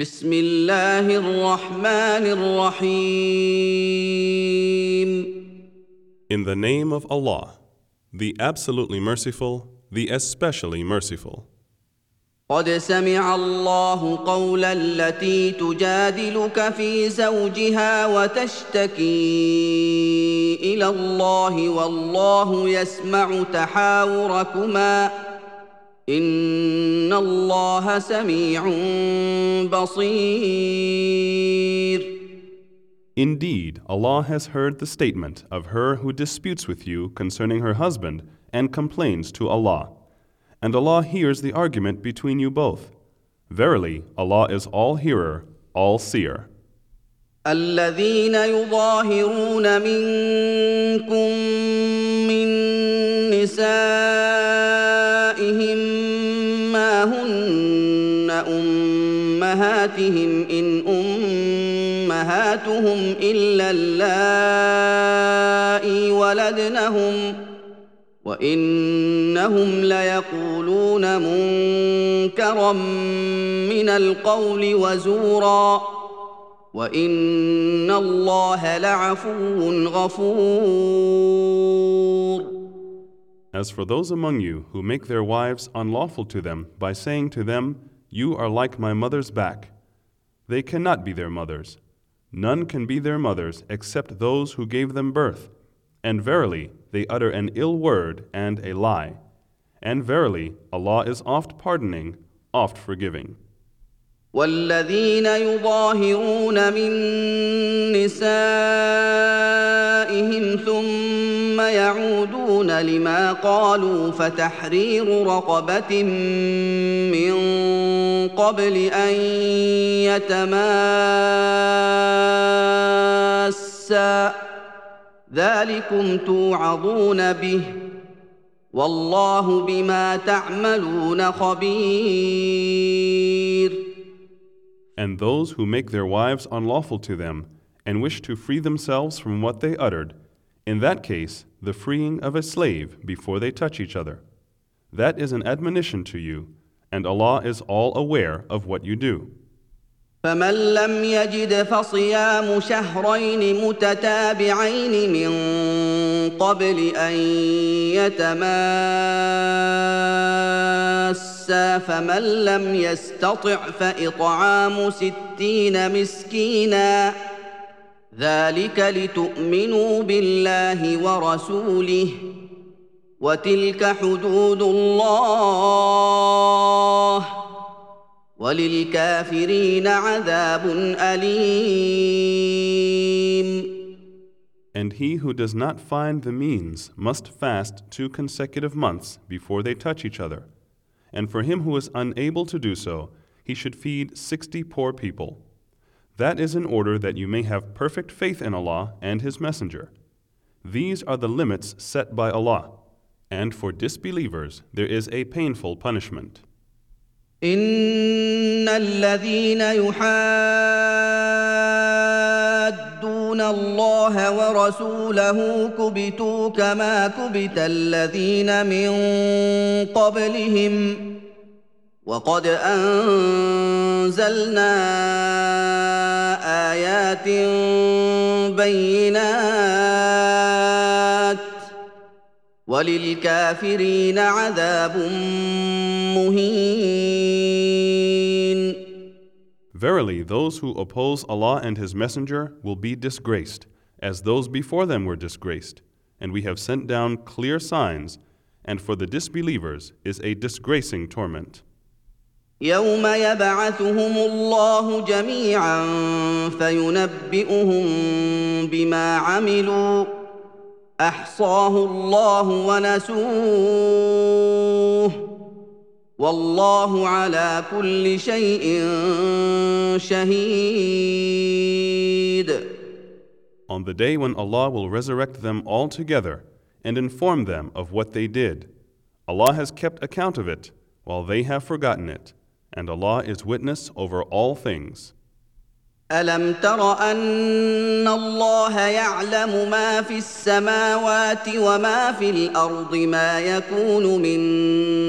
بسم الله الرحمن الرحيم In the name of Allah, the absolutely merciful, the especially merciful. قد سمع الله قول التي تجادلك في زوجها وتشتكي إلى الله والله يسمع تحاوركما ان الله سميع بصير Indeed, Allah has heard the statement of her who disputes with you concerning her husband and complains to Allah. And Allah hears the argument between you both. Verily, Allah is all hearer, all seer. الذين يظاهرون منكم من نسائهم أمهاتهم إن أمهاتهم إلا اللائي ولدنهم وإنهم ليقولون منكرا من القول وزورا وإن الله لعفو غفور. As for those among you who make their wives unlawful to them by saying to them, You are like my mother's back, they cannot be their mothers. None can be their mothers except those who gave them birth. And verily, they utter an ill word and a lie. And verily, Allah is oft pardoning, oft forgiving. والذين يظاهرون من نسائهم ثم يعودون لما قالوا فتحرير رقبه من قبل ان يتماسا ذلكم توعظون به والله بما تعملون خبير And those who make their wives unlawful to them and wish to free themselves from what they uttered, in that case, the freeing of a slave before they touch each other. That is an admonition to you, and Allah is all aware of what you do. فمن لم يجد فصيام شهرين متتابعين من قبل ان يتماسا فمن لم يستطع فاطعام ستين مسكينا ذلك لتؤمنوا بالله ورسوله وتلك حدود الله وللكافرين عذاب أليم And he who does not find the means must fast two consecutive months before they touch each other. And for him who is unable to do so, he should feed sixty poor people. That is in order that you may have perfect faith in Allah and His Messenger. These are the limits set by Allah, and for disbelievers there is a painful punishment. إن الذين يحادون الله ورسوله كبتوا كما كبت الذين من قبلهم وقد أنزلنا آيات بينات وللكافرين عذاب مهين Verily, those who oppose Allah and His Messenger will be disgraced, as those before them were disgraced. And we have sent down clear signs, and for the disbelievers is a disgracing torment. يوم يبعثهم الله جميعا فينبئهم بما عملوا احصاه الله ونسوه والله على كل شيء شهيد On the day when Allah will resurrect them all together and inform them of what they did, Allah has kept account of it while they have forgotten it, and Allah is witness over all things. ألم تر أن الله يعلم ما في السماوات وما في الأرض ما يكون من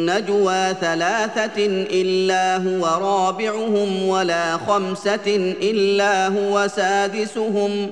نجوى ثلاثة إلا هو رابعهم ولا خمسة إلا هو سادسهم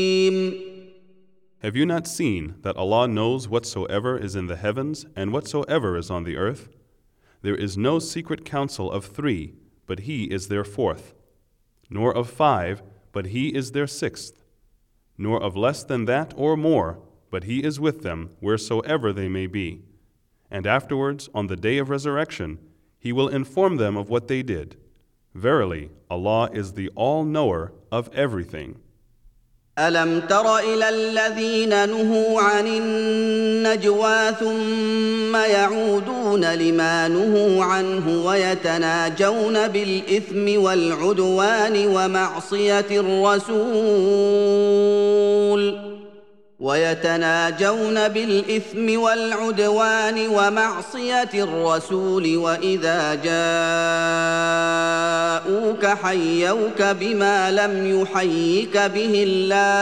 Have you not seen that Allah knows whatsoever is in the heavens and whatsoever is on the earth? There is no secret counsel of three, but He is their fourth, nor of five, but He is their sixth, nor of less than that or more, but He is with them wheresoever they may be. And afterwards, on the day of resurrection, He will inform them of what they did. Verily, Allah is the all knower of everything. ألم تر إلى الذين نهوا عن النجوى ثم يعودون لما نهوا عنه ويتناجون بالإثم والعدوان ومعصية الرسول ويتناجون بالإثم والعدوان ومعصية الرسول وإذا جاءوك حيوك بما لم يحيك به الله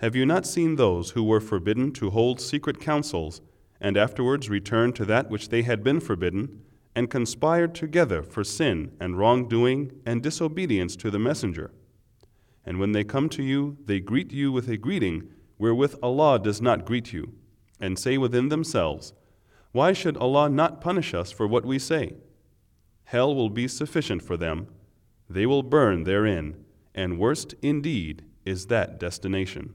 Have you not seen those who were forbidden to hold secret councils, and afterwards returned to that which they had been forbidden, and conspired together for sin and wrongdoing and disobedience to the Messenger? And when they come to you, they greet you with a greeting wherewith Allah does not greet you, and say within themselves, Why should Allah not punish us for what we say? Hell will be sufficient for them, they will burn therein, and worst indeed is that destination.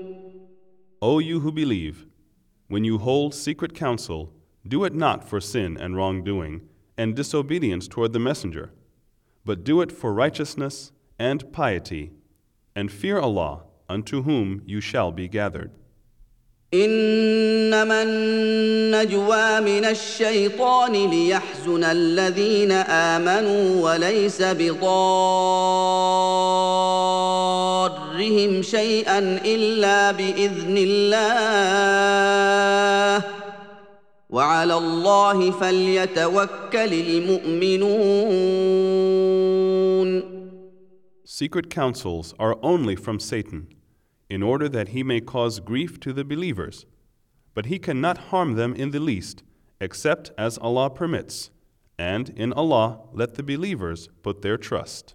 O you who believe, when you hold secret counsel, do it not for sin and wrongdoing and disobedience toward the Messenger, but do it for righteousness and piety, and fear Allah, unto whom you shall be gathered. انما النجوى من الشيطان ليحزن الذين امنوا وليس بضارهم شيئا الا باذن الله وعلى الله فليتوكل المؤمنون Secret counsels are only from Satan. in order that he may cause grief to the believers. But he cannot harm them in the least, except as Allah permits, and in Allah let the believers put their trust.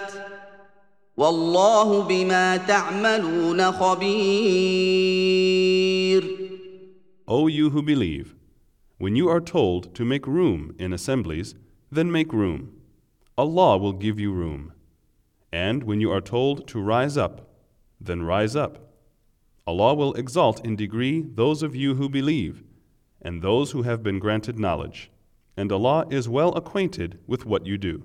والله بما تعملون خبير O you who believe, when you are told to make room in assemblies, then make room. Allah will give you room. And when you are told to rise up, then rise up. Allah will exalt in degree those of you who believe, and those who have been granted knowledge. And Allah is well acquainted with what you do.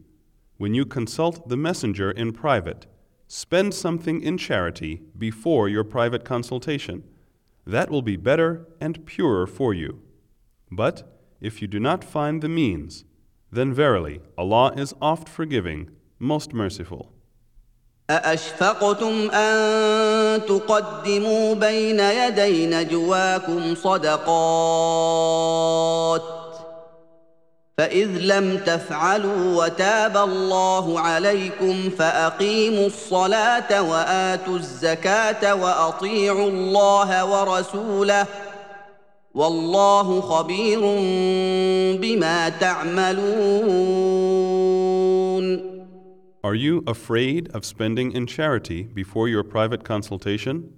when you consult the messenger in private, spend something in charity before your private consultation. That will be better and purer for you. But if you do not find the means, then verily Allah is oft forgiving, most merciful. أأشفقتم أن تقدموا بين يدي نجواكم صدقات فإذ لم تفعلوا وتاب الله عليكم فأقيموا الصلاة وآتوا الزكاة وأطيعوا الله ورسوله والله خبير بما تعملون Are you afraid of spending in charity before your private consultation?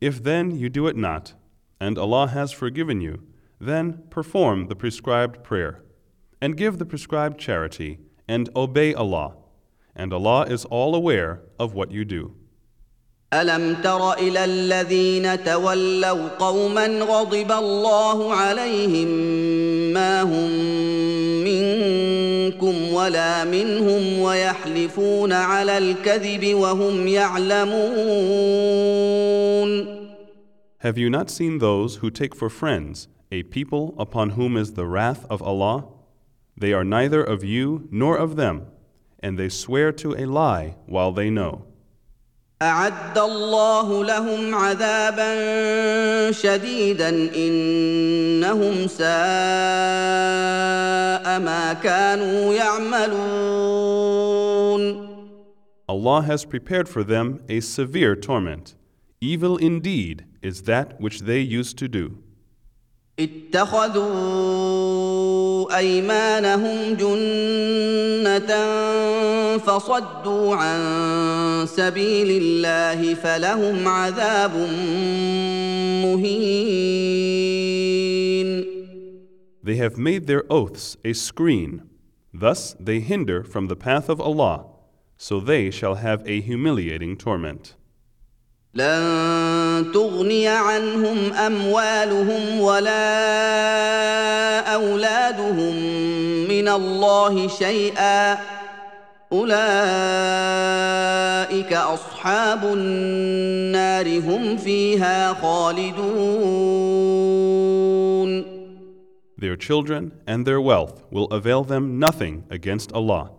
If then you do it not, and Allah has forgiven you, then perform the prescribed prayer, and give the prescribed charity, and obey Allah, and Allah is all aware of what you do. الم تر الى الذين تولوا قوما غضب الله عليهم ما هم منكم ولا منهم ويحلفون على الكذب وهم يعلمون Have you not seen those who take for friends a people upon whom is the wrath of Allah? They are neither of you nor of them, and they swear to a lie while they know. اعد الله لهم عذابا شديدا انهم ساء ما كانوا يعملون Allah has prepared for them a severe torment. Evil indeed is that which they used to do. اتخذوا ايمانهم جنه فصدوا عن سبيل الله فلهم عذاب مهين They have made their oaths a screen. Thus they hinder from the path of Allah, so they shall have a humiliating torment. لن تغني عنهم اموالهم ولا اولادهم من الله شيئا اولئك اصحاب النار هم فيها خالدون Their children and their wealth will avail them nothing against Allah.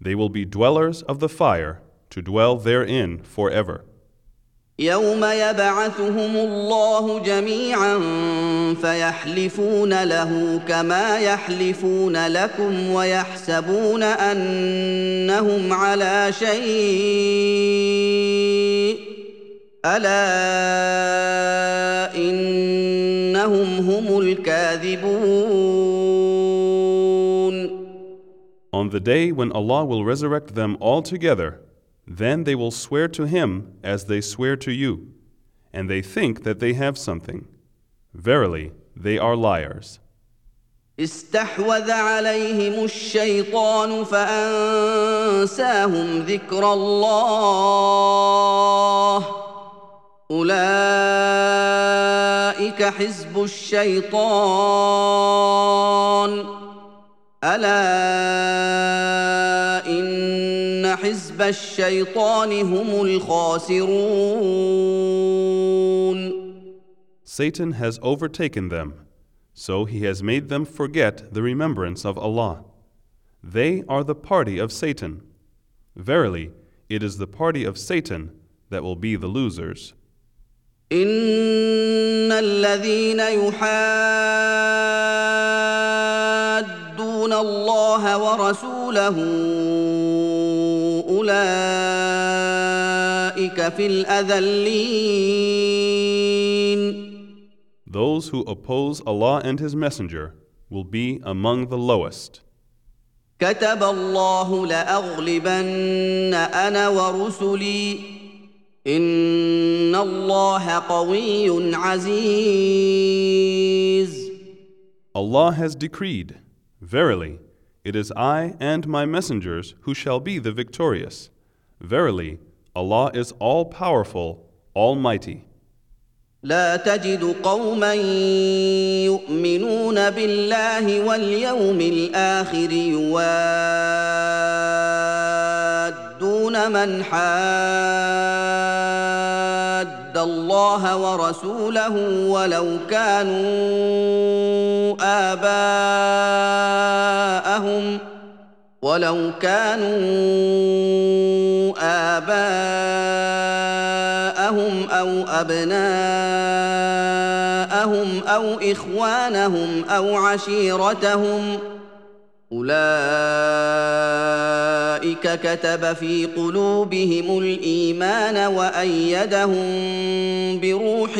They will be dwellers of the fire to dwell therein forever. يوم يبعثهم الله جميعا فيحلفون له كما يحلفون لكم ويحسبون أنهم على شيء ألا إنهم هم الكاذبون. On the day when Allah will resurrect them all together, then they will swear to Him as they swear to you, and they think that they have something. Verily, they are liars. استحوذ عليهم الشيطان فانساهم ذكر الله اولئك حزب الشيطان الا ان حزب الشيطان هم الخاسرون Satan has overtaken them, so he has made them forget the remembrance of Allah. They are the party of Satan. Verily, it is the party of Satan that will be the losers. ان الذين يحادون الله ورسوله أولئك في الأذلين Those who oppose Allah and His Messenger will be among the lowest. كتب الله لأغلبن أنا ورسلي إن الله قوي عزيز Allah has decreed, Verily, it is I and my messengers who shall be the victorious. Verily, Allah is all powerful, almighty. لا تجد قوما يؤمنون بالله واليوم الآخر يوادون من حاد الله ورسوله ولو كانوا آباءهم ولو كانوا آباءهم أو أبناءهم أو إخوانهم أو عشيرتهم أولئك كتب في قلوبهم الإيمان وأيدهم بروح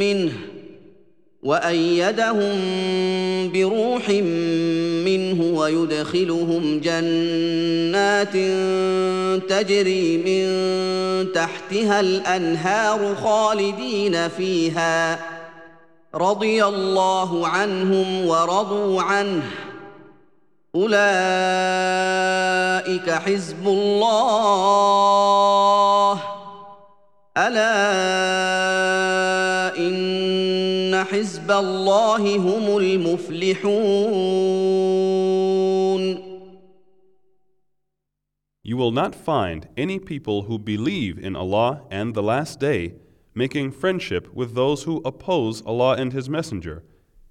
منه وأيدهم بروح منه ويدخلهم جنات تجري من تحتها الأنهار خالدين فيها رضي الله عنهم ورضوا عنه. اولئك حزب الله الا ان حزب الله هم المفلحون You will not find any people who believe in Allah and the Last Day making friendship with those who oppose Allah and His Messenger,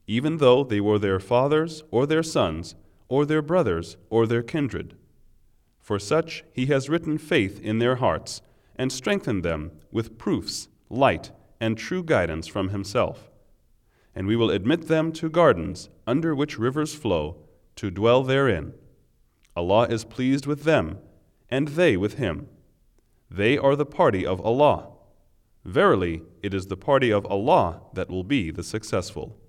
even though they were their fathers or their sons or their brothers or their kindred. For such He has written faith in their hearts and strengthened them with proofs, light, and true guidance from Himself. And we will admit them to gardens under which rivers flow, to dwell therein. Allah is pleased with them, and they with Him. They are the party of Allah. Verily, it is the party of Allah that will be the successful.